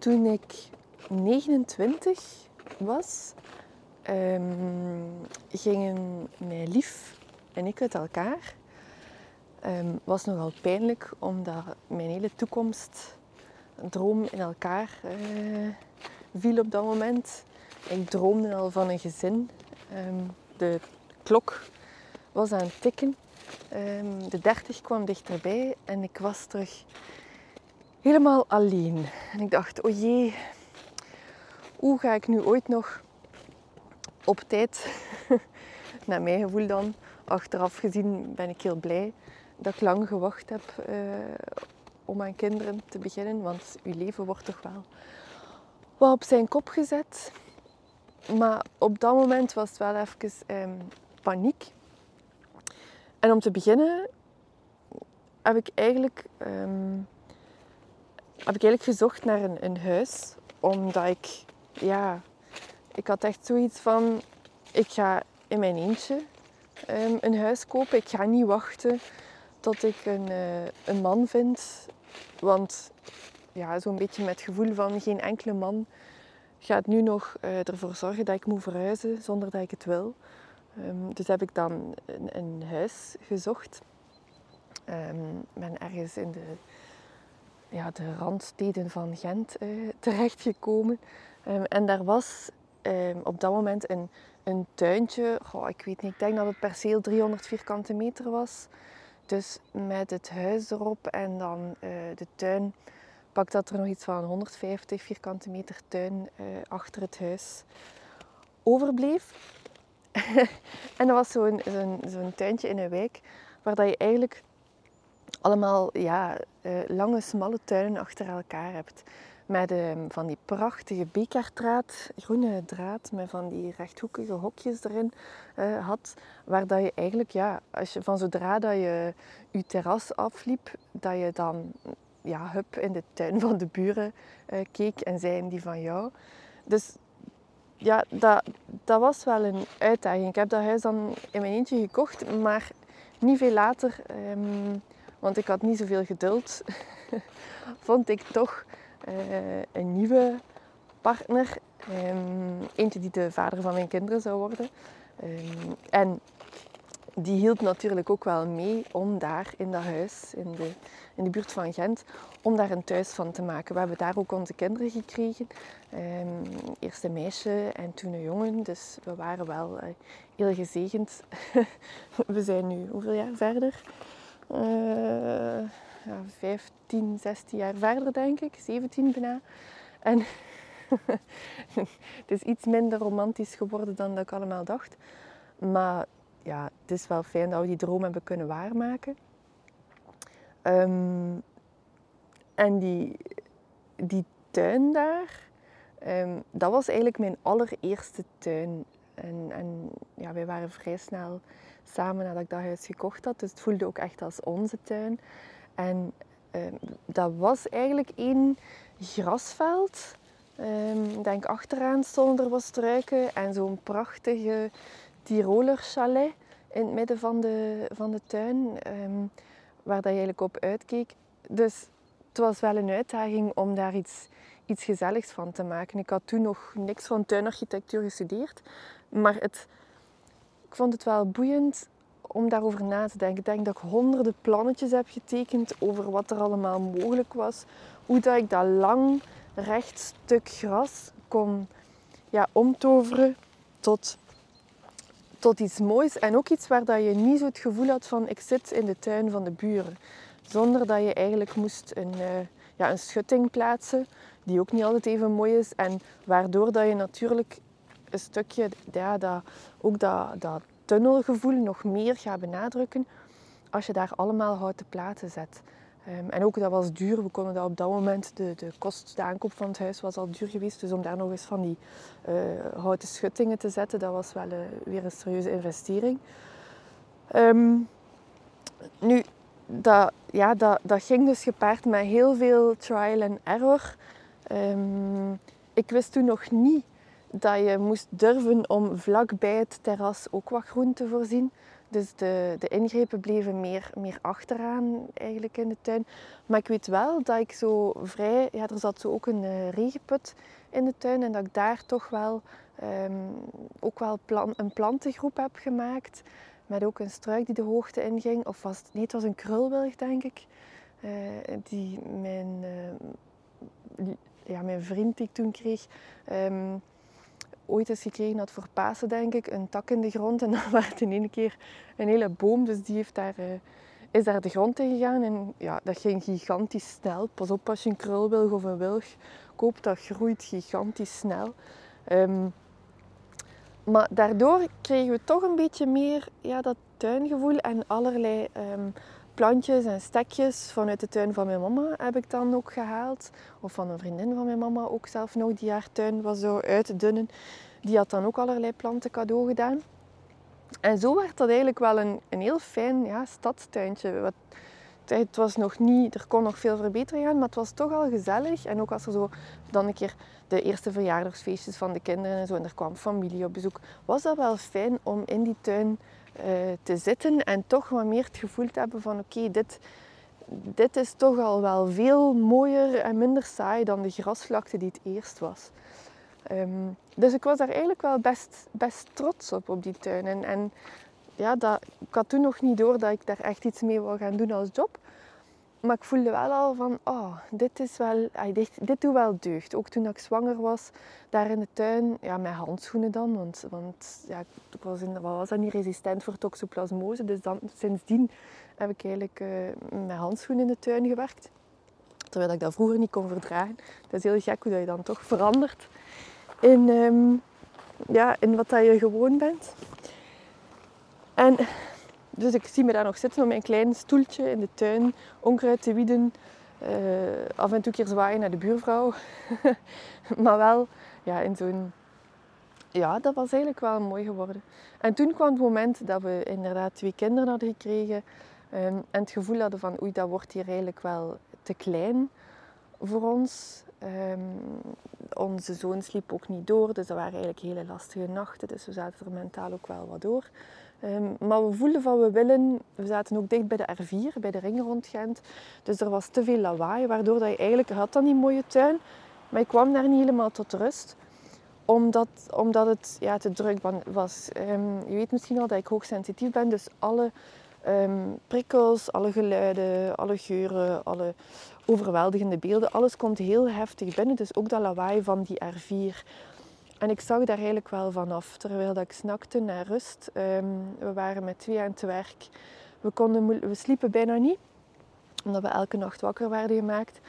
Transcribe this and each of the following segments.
toen ik 29 was, ehm, gingen mijn lief en ik uit elkaar. Um, was nogal pijnlijk, omdat mijn hele toekomst droom in elkaar uh, viel op dat moment. Ik droomde al van een gezin. Um, de klok was aan het tikken. De 30 kwam dichterbij en ik was terug helemaal alleen. En ik dacht, oh jee, hoe ga ik nu ooit nog op tijd, naar mijn gevoel dan, achteraf gezien ben ik heel blij dat ik lang gewacht heb uh, om aan kinderen te beginnen. Want uw leven wordt toch wel wat op zijn kop gezet. Maar op dat moment was het wel even um, paniek. En om te beginnen heb ik eigenlijk, um, heb ik eigenlijk gezocht naar een, een huis. Omdat ik, ja, ik had echt zoiets van, ik ga in mijn eentje um, een huis kopen. Ik ga niet wachten tot ik een, uh, een man vind. Want ja, zo'n beetje met het gevoel van geen enkele man gaat nu nog uh, ervoor zorgen dat ik moet verhuizen zonder dat ik het wil. Um, dus heb ik dan een, een huis gezocht. Um, ben ergens in de, ja, de randsteden van Gent uh, terechtgekomen. Um, en daar was op dat moment een, een tuintje. Goh, ik weet niet, ik denk dat het perceel 300 vierkante meter was. Dus met het huis erop en dan uh, de tuin, pak dat er nog iets van 150 vierkante meter tuin uh, achter het huis overbleef. en dat was zo'n zo'n zo'n tuintje in een wijk waar dat je eigenlijk allemaal ja, uh, lange, smalle tuinen achter elkaar hebt. Met uh, van die prachtige bekerdraad, groene draad, met van die rechthoekige hokjes erin uh, had. Waar dat je eigenlijk, ja, als je, van zodra dat je je terras afliep, dat je dan ja, hup in de tuin van de buren uh, keek en zijn die van jou. Dus ja, dat, dat was wel een uitdaging. Ik heb dat huis dan in mijn eentje gekocht, maar niet veel later, um, want ik had niet zoveel geduld, vond ik toch uh, een nieuwe partner. Um, eentje die de vader van mijn kinderen zou worden. Um, en die hield natuurlijk ook wel mee om daar in dat huis, in de, in de buurt van Gent, om daar een thuis van te maken. We hebben daar ook onze kinderen gekregen. Um, eerst een meisje en toen een jongen. Dus we waren wel uh, heel gezegend. we zijn nu hoeveel jaar verder? Uh, ja, 15, 16 jaar verder, denk ik. 17 bijna. En het is iets minder romantisch geworden dan dat ik allemaal dacht. Maar ja, het is wel fijn dat we die droom hebben kunnen waarmaken. Um, en die, die tuin daar, um, dat was eigenlijk mijn allereerste tuin. En, en ja, wij waren vrij snel samen nadat ik dat huis gekocht had. Dus het voelde ook echt als onze tuin. En um, dat was eigenlijk één grasveld. Ik denk achteraan stonden er wat struiken en zo'n prachtige Tiroler chalet in het midden van de, van de tuin, um, waar dat je eigenlijk op uitkeek. Dus het was wel een uitdaging om daar iets, iets gezelligs van te maken. Ik had toen nog niks van tuinarchitectuur gestudeerd, maar het, ik vond het wel boeiend om daarover na te denken. Ik denk dat ik honderden plannetjes heb getekend over wat er allemaal mogelijk was. Hoe dat ik dat lang, recht stuk gras kon ja, omtoveren tot tot iets moois en ook iets waar dat je niet zo het gevoel had van ik zit in de tuin van de buren. Zonder dat je eigenlijk moest een, uh, ja, een schutting plaatsen, die ook niet altijd even mooi is. En waardoor dat je natuurlijk een stukje, ja, dat, ook dat, dat tunnelgevoel nog meer gaat benadrukken als je daar allemaal houten platen zet. Um, en ook dat was duur. We konden dat op dat moment, de, de kost, de aankoop van het huis was al duur geweest. Dus om daar nog eens van die uh, houten schuttingen te zetten, dat was wel uh, weer een serieuze investering. Um, nu, dat, ja, dat, dat ging dus gepaard met heel veel trial and error. Um, ik wist toen nog niet dat je moest durven om vlak bij het terras ook wat groen te voorzien. Dus de, de ingrepen bleven meer, meer achteraan eigenlijk in de tuin. Maar ik weet wel dat ik zo vrij... Ja, er zat zo ook een uh, regenput in de tuin. En dat ik daar toch wel, ehm, ook wel plan, een plantengroep heb gemaakt. Met ook een struik die de hoogte inging. Of was nee, het was een krulwilg, denk ik. Uh, die mijn, uh, ja, mijn vriend die ik toen kreeg... Um, ooit eens gekregen had voor Pasen, denk ik, een tak in de grond. En dan werd in één keer een hele boom. Dus die heeft daar, uh, is daar de grond in gegaan. En ja, dat ging gigantisch snel. Pas op als je een krulwilg of een wilg koopt, dat groeit gigantisch snel. Um, maar daardoor kregen we toch een beetje meer ja, dat tuingevoel en allerlei um, plantjes en stekjes vanuit de tuin van mijn mama heb ik dan ook gehaald. Of van een vriendin van mijn mama ook zelf nog, die haar tuin was zo uitdunnen. Die had dan ook allerlei planten cadeau gedaan. En zo werd dat eigenlijk wel een, een heel fijn ja, stadstuintje. Wat, het was nog niet, er kon nog veel verbetering aan, maar het was toch al gezellig. En ook als er zo dan een keer de eerste verjaardagsfeestjes van de kinderen en zo, en er kwam familie op bezoek, was dat wel fijn om in die tuin te zitten en toch wat meer het gevoel te hebben van oké, dit, dit is toch al wel veel mooier en minder saai dan de grasvlakte die het eerst was. Um, dus ik was daar eigenlijk wel best, best trots op, op die tuin. En, en ja, dat, ik had toen nog niet door dat ik daar echt iets mee wou gaan doen als job. Maar ik voelde wel al van, oh, dit is wel, dit, dit doet wel deugd. Ook toen ik zwanger was, daar in de tuin, ja, met handschoenen dan. Want, want ja, ik was, in, was dan niet resistent voor toxoplasmose. Dus dan, sindsdien heb ik eigenlijk uh, met handschoenen in de tuin gewerkt. Terwijl ik dat vroeger niet kon verdragen. Dat is heel gek hoe dat je dan toch verandert in, um, ja, in wat dat je gewoon bent. En dus ik zie me daar nog zitten op mijn klein stoeltje in de tuin, onkruid te wieden. Uh, af en toe keer zwaaien naar de buurvrouw. maar wel ja, in zo'n... Ja, dat was eigenlijk wel mooi geworden. En toen kwam het moment dat we inderdaad twee kinderen hadden gekregen. Um, en het gevoel hadden van, oei, dat wordt hier eigenlijk wel te klein voor ons. Um, onze zoon sliep ook niet door, dus dat waren eigenlijk hele lastige nachten. Dus we zaten er mentaal ook wel wat door. Um, maar we voelden van we willen, we zaten ook dicht bij de R4, bij de ring rond Gent. Dus er was te veel lawaai, waardoor dat je eigenlijk, had dan die mooie tuin, maar ik kwam daar niet helemaal tot rust. Omdat, omdat het ja, te druk was. Um, je weet misschien al dat ik hoogsensitief ben, dus alle prikkels, alle geluiden, alle geuren, alle overweldigende beelden, alles komt heel heftig binnen. Dus ook dat lawaai van die R4. En ik zag daar eigenlijk wel vanaf, terwijl dat ik snakte naar rust. Um, we waren met twee aan het werk. We, konden, we sliepen bijna niet, omdat we elke nacht wakker werden gemaakt.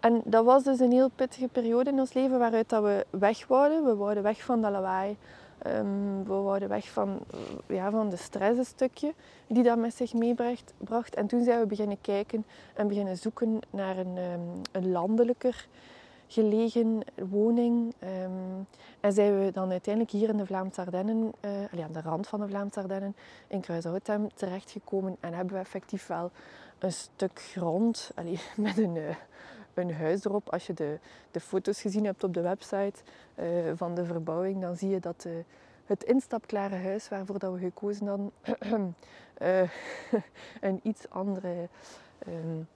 En dat was dus een heel pittige periode in ons leven waaruit dat we weg wouden. We wouden weg van dat lawaai. Um, we wouden weg van, ja, van de stress een stukje die dat met zich meebracht. En toen zijn we beginnen kijken en beginnen zoeken naar een, um, een landelijker gelegen woning. Um, en zijn we dan uiteindelijk hier in de Vlaamse Ardennen, uh, aan de rand van de Vlaamse Ardennen, in Kruishoutem terechtgekomen. En hebben we effectief wel een stuk grond allee, met een, uh, een huis erop. Als je de, de foto's gezien hebt op de website uh, van de verbouwing, dan zie je dat het instapklare huis waarvoor dat we gekozen hadden, een iets andere um,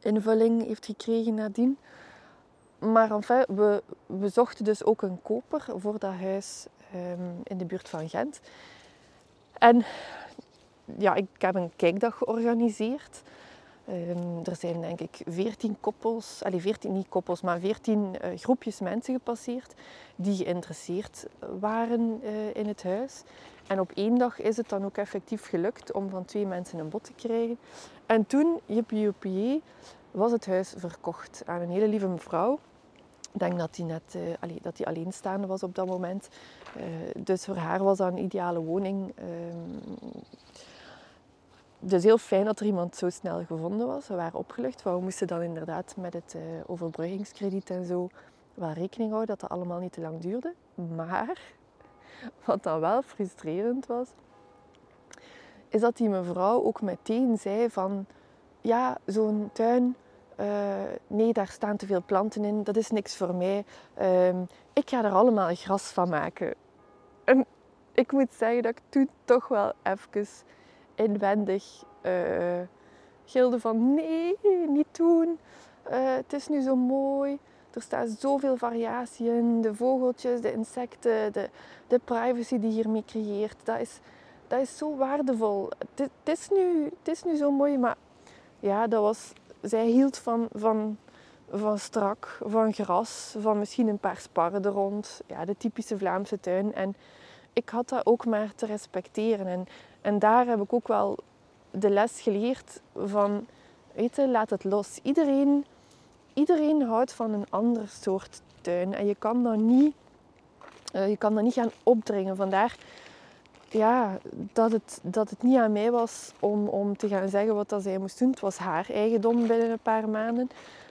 invulling heeft gekregen nadien. Maar we, we zochten dus ook een koper voor dat huis um, in de buurt van Gent. En ja, ik heb een kijkdag georganiseerd. Um, er zijn denk ik veertien koppels, allez, 14 niet koppels, maar veertien uh, groepjes mensen gepasseerd die geïnteresseerd waren uh, in het huis. En op één dag is het dan ook effectief gelukt om van twee mensen een bod te krijgen. En toen, jippie was het huis verkocht aan een hele lieve mevrouw ik denk dat hij net uh, allee, dat hij alleenstaande was op dat moment. Dus voor haar was dat een ideale woning. Um, dus heel fijn dat er iemand zo snel gevonden was. We waren opgelucht, want we moesten dan inderdaad met het uh, overbruggingskrediet en zo wel rekening houden dat dat allemaal niet te lang duurde. Maar wat dan wel frustrerend was, is dat die mevrouw ook meteen zei van ja, zo'n tuin, uh, nee, daar staan te veel planten in, dat is niks voor mij. Uh, ik ga er allemaal gras van maken. En ik moet zeggen dat ik toen toch wel even inwendig uh, gilde van nee, niet doen. Uh, het is nu zo mooi. Er staat zoveel variatie in. De vogeltjes, de insecten, de, de privacy die hiermee creëert. Dat is, dat is zo waardevol. Het, het, is nu, het is nu zo mooi, maar ja, dat was, zij hield van, van, van strak, van gras, van misschien een paar sparren er rond. Ja, de typische Vlaamse tuin. En ik had dat ook maar te respecteren. En, en daar heb ik ook wel de les geleerd van, weet je, laat het los. Iedereen, iedereen houdt van een ander soort tuin. En je kan dat niet, uh, je kan dat niet gaan opdringen. Vandaar ja, dat, het, dat het niet aan mij was om, om te gaan zeggen wat dat zij moest doen. Het was haar eigendom binnen een paar maanden.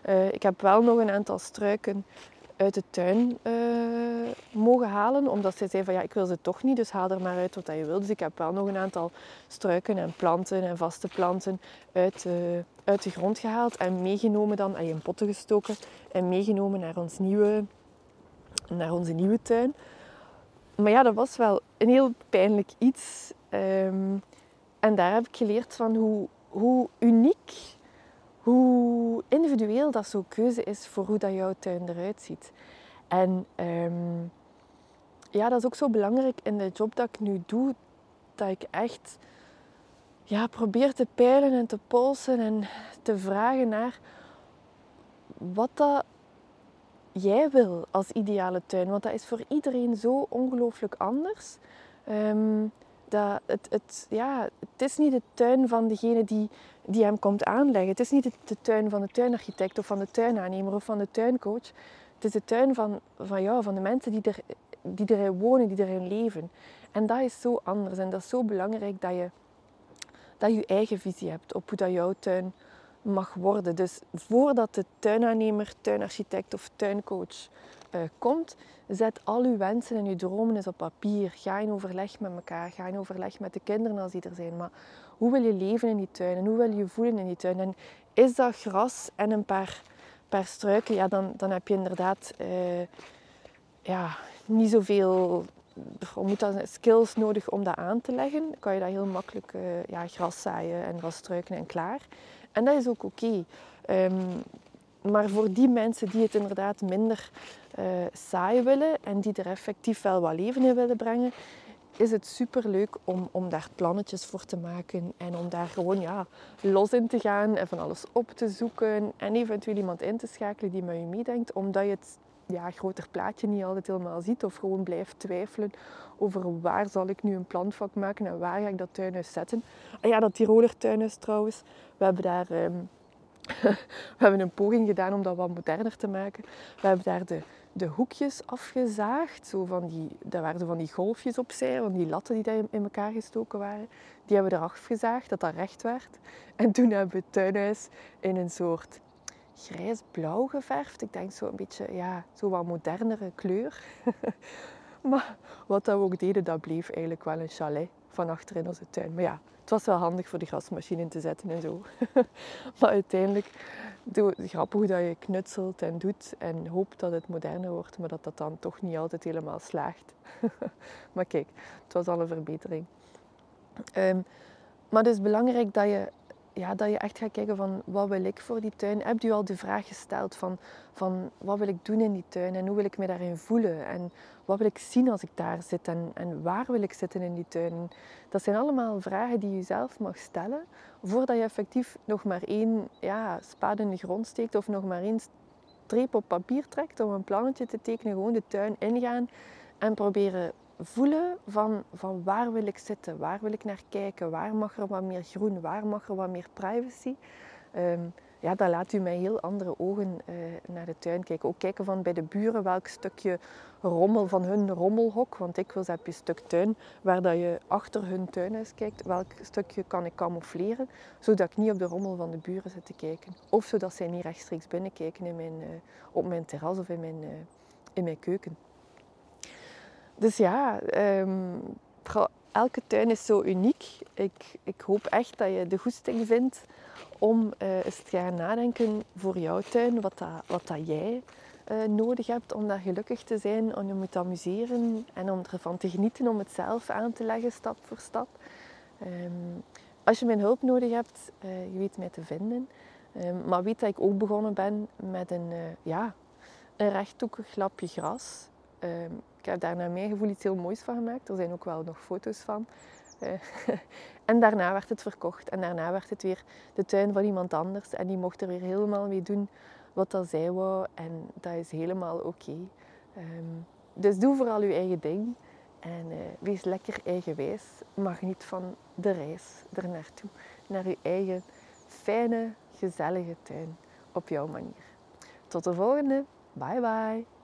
Uh, ik heb wel nog een aantal struiken uit de tuin uh, mogen halen. Omdat zij zei van ja, ik wil ze toch niet, dus haal er maar uit wat je wil. Dus ik heb wel nog een aantal struiken en planten en vaste planten uit, uh, uit de grond gehaald. En meegenomen dan, en in potten gestoken. En meegenomen naar, ons nieuwe, naar onze nieuwe tuin. Maar ja, dat was wel een heel pijnlijk iets. Um, en daar heb ik geleerd van hoe, hoe uniek hoe individueel dat zo'n keuze is voor hoe dat jouw tuin eruit ziet. En um, ja, dat is ook zo belangrijk in de job dat ik nu doe, dat ik echt ja, probeer te peilen en te polsen en te vragen naar wat dat jij wil als ideale tuin. Want dat is voor iedereen zo ongelooflijk anders. Um, dat het, het, ja, het is niet de tuin van degene die, die hem komt aanleggen. Het is niet de, tuin van de tuinarchitect of van de tuinaannemer of van de tuincoach. Het is de tuin van, van jou, van de mensen die, er, die erin wonen, die erin leven. En dat is zo anders en dat is zo belangrijk dat je, dat je, eigen visie hebt op hoe dat jouw tuin mag worden. Dus voordat de tuinaannemer, tuinarchitect of tuincoach uh, komt, Zet al uw wensen en uw dromen eens op papier. Ga in overleg met elkaar. Ga in overleg met de kinderen als die er zijn. Maar hoe wil je leven in die tuin? En hoe wil je je voelen in die tuin? En is dat gras en een paar, paar struiken? Ja, dan, dan heb je inderdaad uh, ja, niet zoveel moet dat skills nodig om dat aan te leggen. Dan kan je dat heel makkelijk uh, ja, gras zaaien en gras struiken en klaar. En dat is ook oké. Um, maar voor die mensen die het inderdaad minder uh, saai willen en die er effectief wel wat leven in willen brengen, is het super leuk om, om daar plannetjes voor te maken en om daar gewoon ja, los in te gaan en van alles op te zoeken en eventueel iemand in te schakelen die met je meedenkt, omdat je het ja, groter plaatje niet altijd helemaal ziet of gewoon blijft twijfelen over waar zal ik nu een plantvak maken en waar ga ik dat tuinhuis zetten. En ja, dat Tiroler tuinhuis trouwens, we hebben daar... Um, we hebben een poging gedaan om dat wat moderner te maken. We hebben daar de, de hoekjes afgezaagd. Zo van die, daar waren van die golfjes opzij, van die latten die daar in elkaar gestoken waren. Die hebben we eraf gezaagd, dat dat recht werd. En toen hebben we het tuinhuis in een soort grijs-blauw geverfd. Ik denk zo een beetje, ja, zo wat modernere kleur. maar wat dat we ook deden, dat bleef eigenlijk wel een chalet van achter in onze tuin. Maar ja, was wel handig voor de grasmachine in te zetten en zo. maar uiteindelijk, grappig hoe dat je knutselt en doet en hoopt dat het moderner wordt, maar dat dat dan toch niet altijd helemaal slaagt. maar kijk, het was al een verbetering. Um, maar het is belangrijk dat je ja, dat je echt gaat kijken van wat wil ik voor die tuin. Heb je al de vraag gesteld van, van wat wil ik doen in die tuin en hoe wil ik me daarin voelen en wat wil ik zien als ik daar zit en, en waar wil ik zitten in die tuin. Dat zijn allemaal vragen die je zelf mag stellen voordat je effectief nog maar één ja, spade in de grond steekt of nog maar één streep op papier trekt om een plannetje te tekenen. Gewoon de tuin ingaan en proberen voelen van, van waar wil ik zitten, waar wil ik naar kijken, waar mag er wat meer groen, waar mag er wat meer privacy. Um, ja, dat laat u met heel andere ogen uh, naar de tuin kijken. Ook kijken van bij de buren welk stukje rommel van hun rommelhok. Want dikwijls heb je een stuk tuin waar dat je achter hun tuinhuis kijkt. Welk stukje kan ik camoufleren, zodat ik niet op de rommel van de buren zit te kijken. Of zodat zij niet rechtstreeks binnenkijken in mijn, uh, op mijn terras of in mijn, uh, in mijn keuken. Dus ja, um, elke tuin is zo uniek. Ik, ik hoop echt dat je de goesting vindt om uh, eens te gaan nadenken voor jouw tuin, wat dat, wat jij eh, nodig hebt om daar gelukkig te zijn, om je te amuseren en om ervan te genieten om het zelf aan te leggen, stap voor stap. Ehm, als je mijn hulp nodig hebt, uh, je weet mij te vinden. Um, maar weet dat ik ook begonnen ben met een, ja, een rechthoekig lapje gras. Ik heb daar naar mijn gevoel iets heel moois van gemaakt. Er zijn ook wel nog foto's van. en daarna werd het verkocht. En daarna werd het weer de tuin van iemand anders. En die mocht er weer helemaal mee doen wat dat zij wou. En dat is helemaal oké. Um, dus doe vooral je eigen ding. En uh, wees lekker eigenwijs. Maar geniet van de reis er naartoe. Naar je eigen fijne, gezellige tuin. Op jouw manier. Tot de volgende. Bye bye.